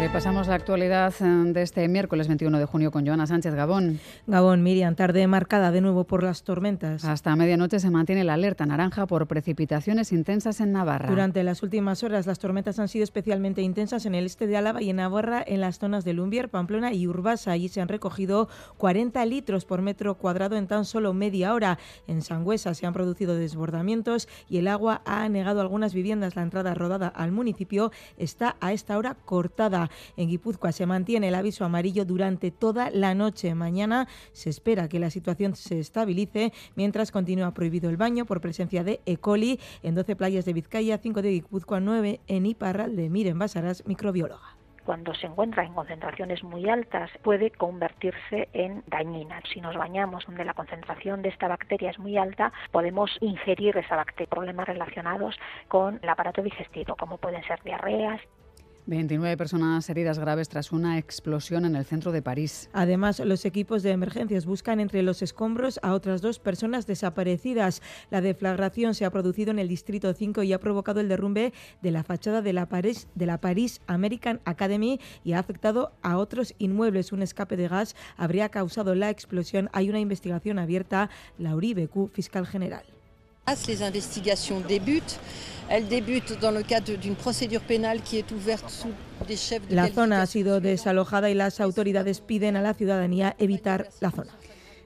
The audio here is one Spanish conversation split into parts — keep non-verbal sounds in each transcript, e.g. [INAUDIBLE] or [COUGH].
Repasamos la actualidad eh, de este miércoles 21 de junio con Joana Sánchez Gabón. Gabón, Miriam, tarde marcada de nuevo por las tormentas. Hasta medianoche se mantiene la alerta naranja por precipitaciones intensas en Navarra. Durante las últimas horas las tormentas han sido especialmente intensas en el este de Álava y en Navarra, en las zonas de Lumbier, Pamplona y Urbasa. Allí se han recogido 40 litros por metro cuadrado en tan solo media hora. En Sangüesa se han producido desbordamientos y el agua ha anegado algunas viviendas. La entrada rodada al municipio está a esta hora cortada. En Guipúzcoa se mantiene el aviso amarillo durante toda la noche. Mañana se espera que la situación se estabilice mientras continúa prohibido el baño por presencia de E. coli en 12 playas de Vizcaya, 5 de Guipúzcoa, 9 en Iparralde. Miren Basaras, microbióloga cuando se encuentra en concentraciones muy altas puede convertirse en dañina. Si nos bañamos donde la concentración de esta bacteria es muy alta, podemos ingerir esa. Problemas relacionados con el aparato digestivo, como pueden ser diarreas, 29 personas heridas graves tras una explosión en el centro de París. Además, los equipos de emergencias buscan entre los escombros a otras dos personas desaparecidas. La deflagración se ha producido en el Distrito 5 y ha provocado el derrumbe de la fachada de la Paris, de la Paris American Academy y ha afectado a otros inmuebles. Un escape de gas habría causado la explosión. Hay una investigación abierta. Lauri Becu, fiscal general. Les investigations débutent. Elles débutent dans le cadre d'une procédure pénale qui est ouverte sous des chefs de La zona ha sido desalojada y las autoridades piden a la ciudadanía evitar la zona.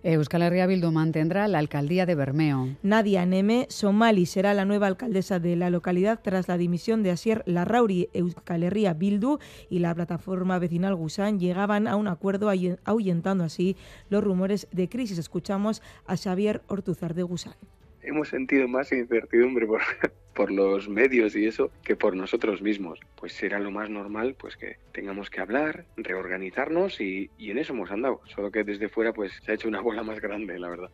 Euskal Herria Bildu mantendrá la alcaldía de Bermeo. Nadia Neme Somali será la nueva alcaldesa de la localidad tras la dimisión de Asier Larrauri. Euskal Herria Bildu y la plataforma vecinal Gusán llegaban a un acuerdo ahuyentando así los rumores de crisis. Escuchamos a Xavier Ortuzar de Gusán hemos sentido más incertidumbre por, [LAUGHS] por los medios y eso que por nosotros mismos. Pues será lo más normal pues que tengamos que hablar, reorganizarnos y, y en eso hemos andado. Solo que desde fuera pues se ha hecho una bola más grande, la verdad.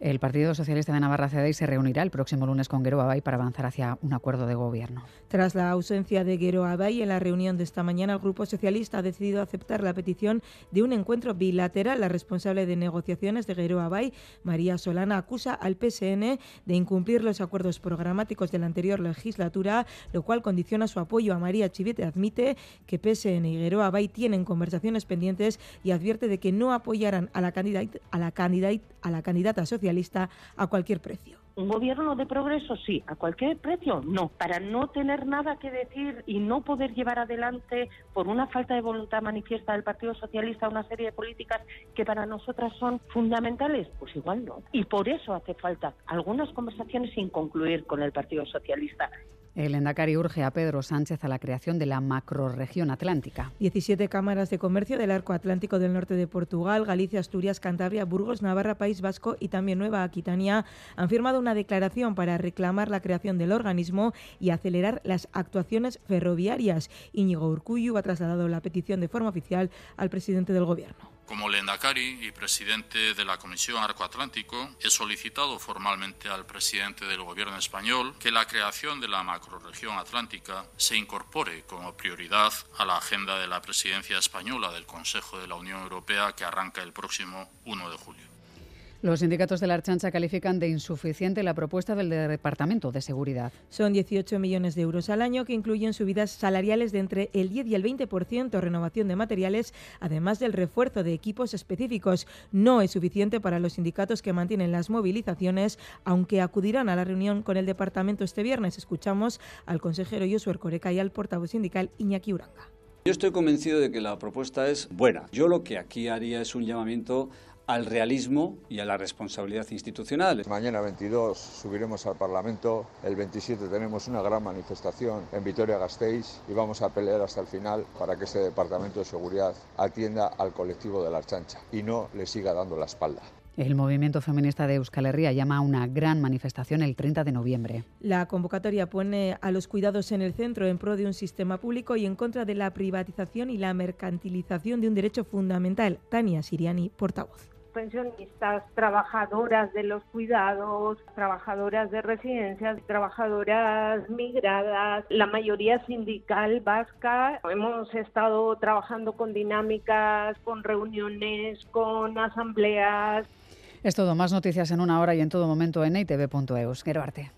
El Partido Socialista de Navarra CDI se reunirá el próximo lunes con Guero Abay para avanzar hacia un acuerdo de gobierno. Tras la ausencia de Guero Abay en la reunión de esta mañana, el Grupo Socialista ha decidido aceptar la petición de un encuentro bilateral. La responsable de negociaciones de Guero Abay, María Solana, acusa al PSN de incumplir los acuerdos programáticos de la anterior legislatura, lo cual condiciona su apoyo a María Chivite. Admite que PSN y Guero Abay tienen conversaciones pendientes y advierte de que no apoyarán a la candidata, a la a la candidata a cualquier precio. Un gobierno de progreso, sí. ¿A cualquier precio? No. Para no tener nada que decir y no poder llevar adelante, por una falta de voluntad manifiesta del Partido Socialista, una serie de políticas que para nosotras son fundamentales, pues igual no. Y por eso hace falta algunas conversaciones sin concluir con el Partido Socialista. El Endacari urge a Pedro Sánchez a la creación de la macrorregión atlántica. 17 cámaras de comercio del arco atlántico del norte de Portugal, Galicia, Asturias, Cantabria, Burgos, Navarra, País Vasco y también Nueva Aquitania han firmado una declaración para reclamar la creación del organismo y acelerar las actuaciones ferroviarias. Íñigo Urcuyu ha trasladado la petición de forma oficial al presidente del Gobierno. Como Lendakari y presidente de la Comisión Arco Atlántico, he solicitado formalmente al presidente del Gobierno español que la creación de la macrorregión atlántica se incorpore como prioridad a la agenda de la presidencia española del Consejo de la Unión Europea que arranca el próximo 1 de julio. Los sindicatos de la Archancha califican de insuficiente la propuesta del Departamento de Seguridad. Son 18 millones de euros al año que incluyen subidas salariales de entre el 10 y el 20%, renovación de materiales, además del refuerzo de equipos específicos. No es suficiente para los sindicatos que mantienen las movilizaciones, aunque acudirán a la reunión con el Departamento este viernes. Escuchamos al consejero Josué Coreca y al portavoz sindical Iñaki Uranga. Yo estoy convencido de que la propuesta es buena. Yo lo que aquí haría es un llamamiento al realismo y a la responsabilidad institucional. Mañana 22 subiremos al Parlamento, el 27 tenemos una gran manifestación en Vitoria-Gasteiz y vamos a pelear hasta el final para que este Departamento de Seguridad atienda al colectivo de la Archancha y no le siga dando la espalda. El movimiento feminista de Euskal Herria llama a una gran manifestación el 30 de noviembre. La convocatoria pone a los cuidados en el centro en pro de un sistema público y en contra de la privatización y la mercantilización de un derecho fundamental. Tania Siriani, portavoz. Pensionistas, trabajadoras de los cuidados, trabajadoras de residencias, trabajadoras migradas, la mayoría sindical vasca. Hemos estado trabajando con dinámicas, con reuniones, con asambleas. Es todo, más noticias en una hora y en todo momento en itv.eus. Quiero arte.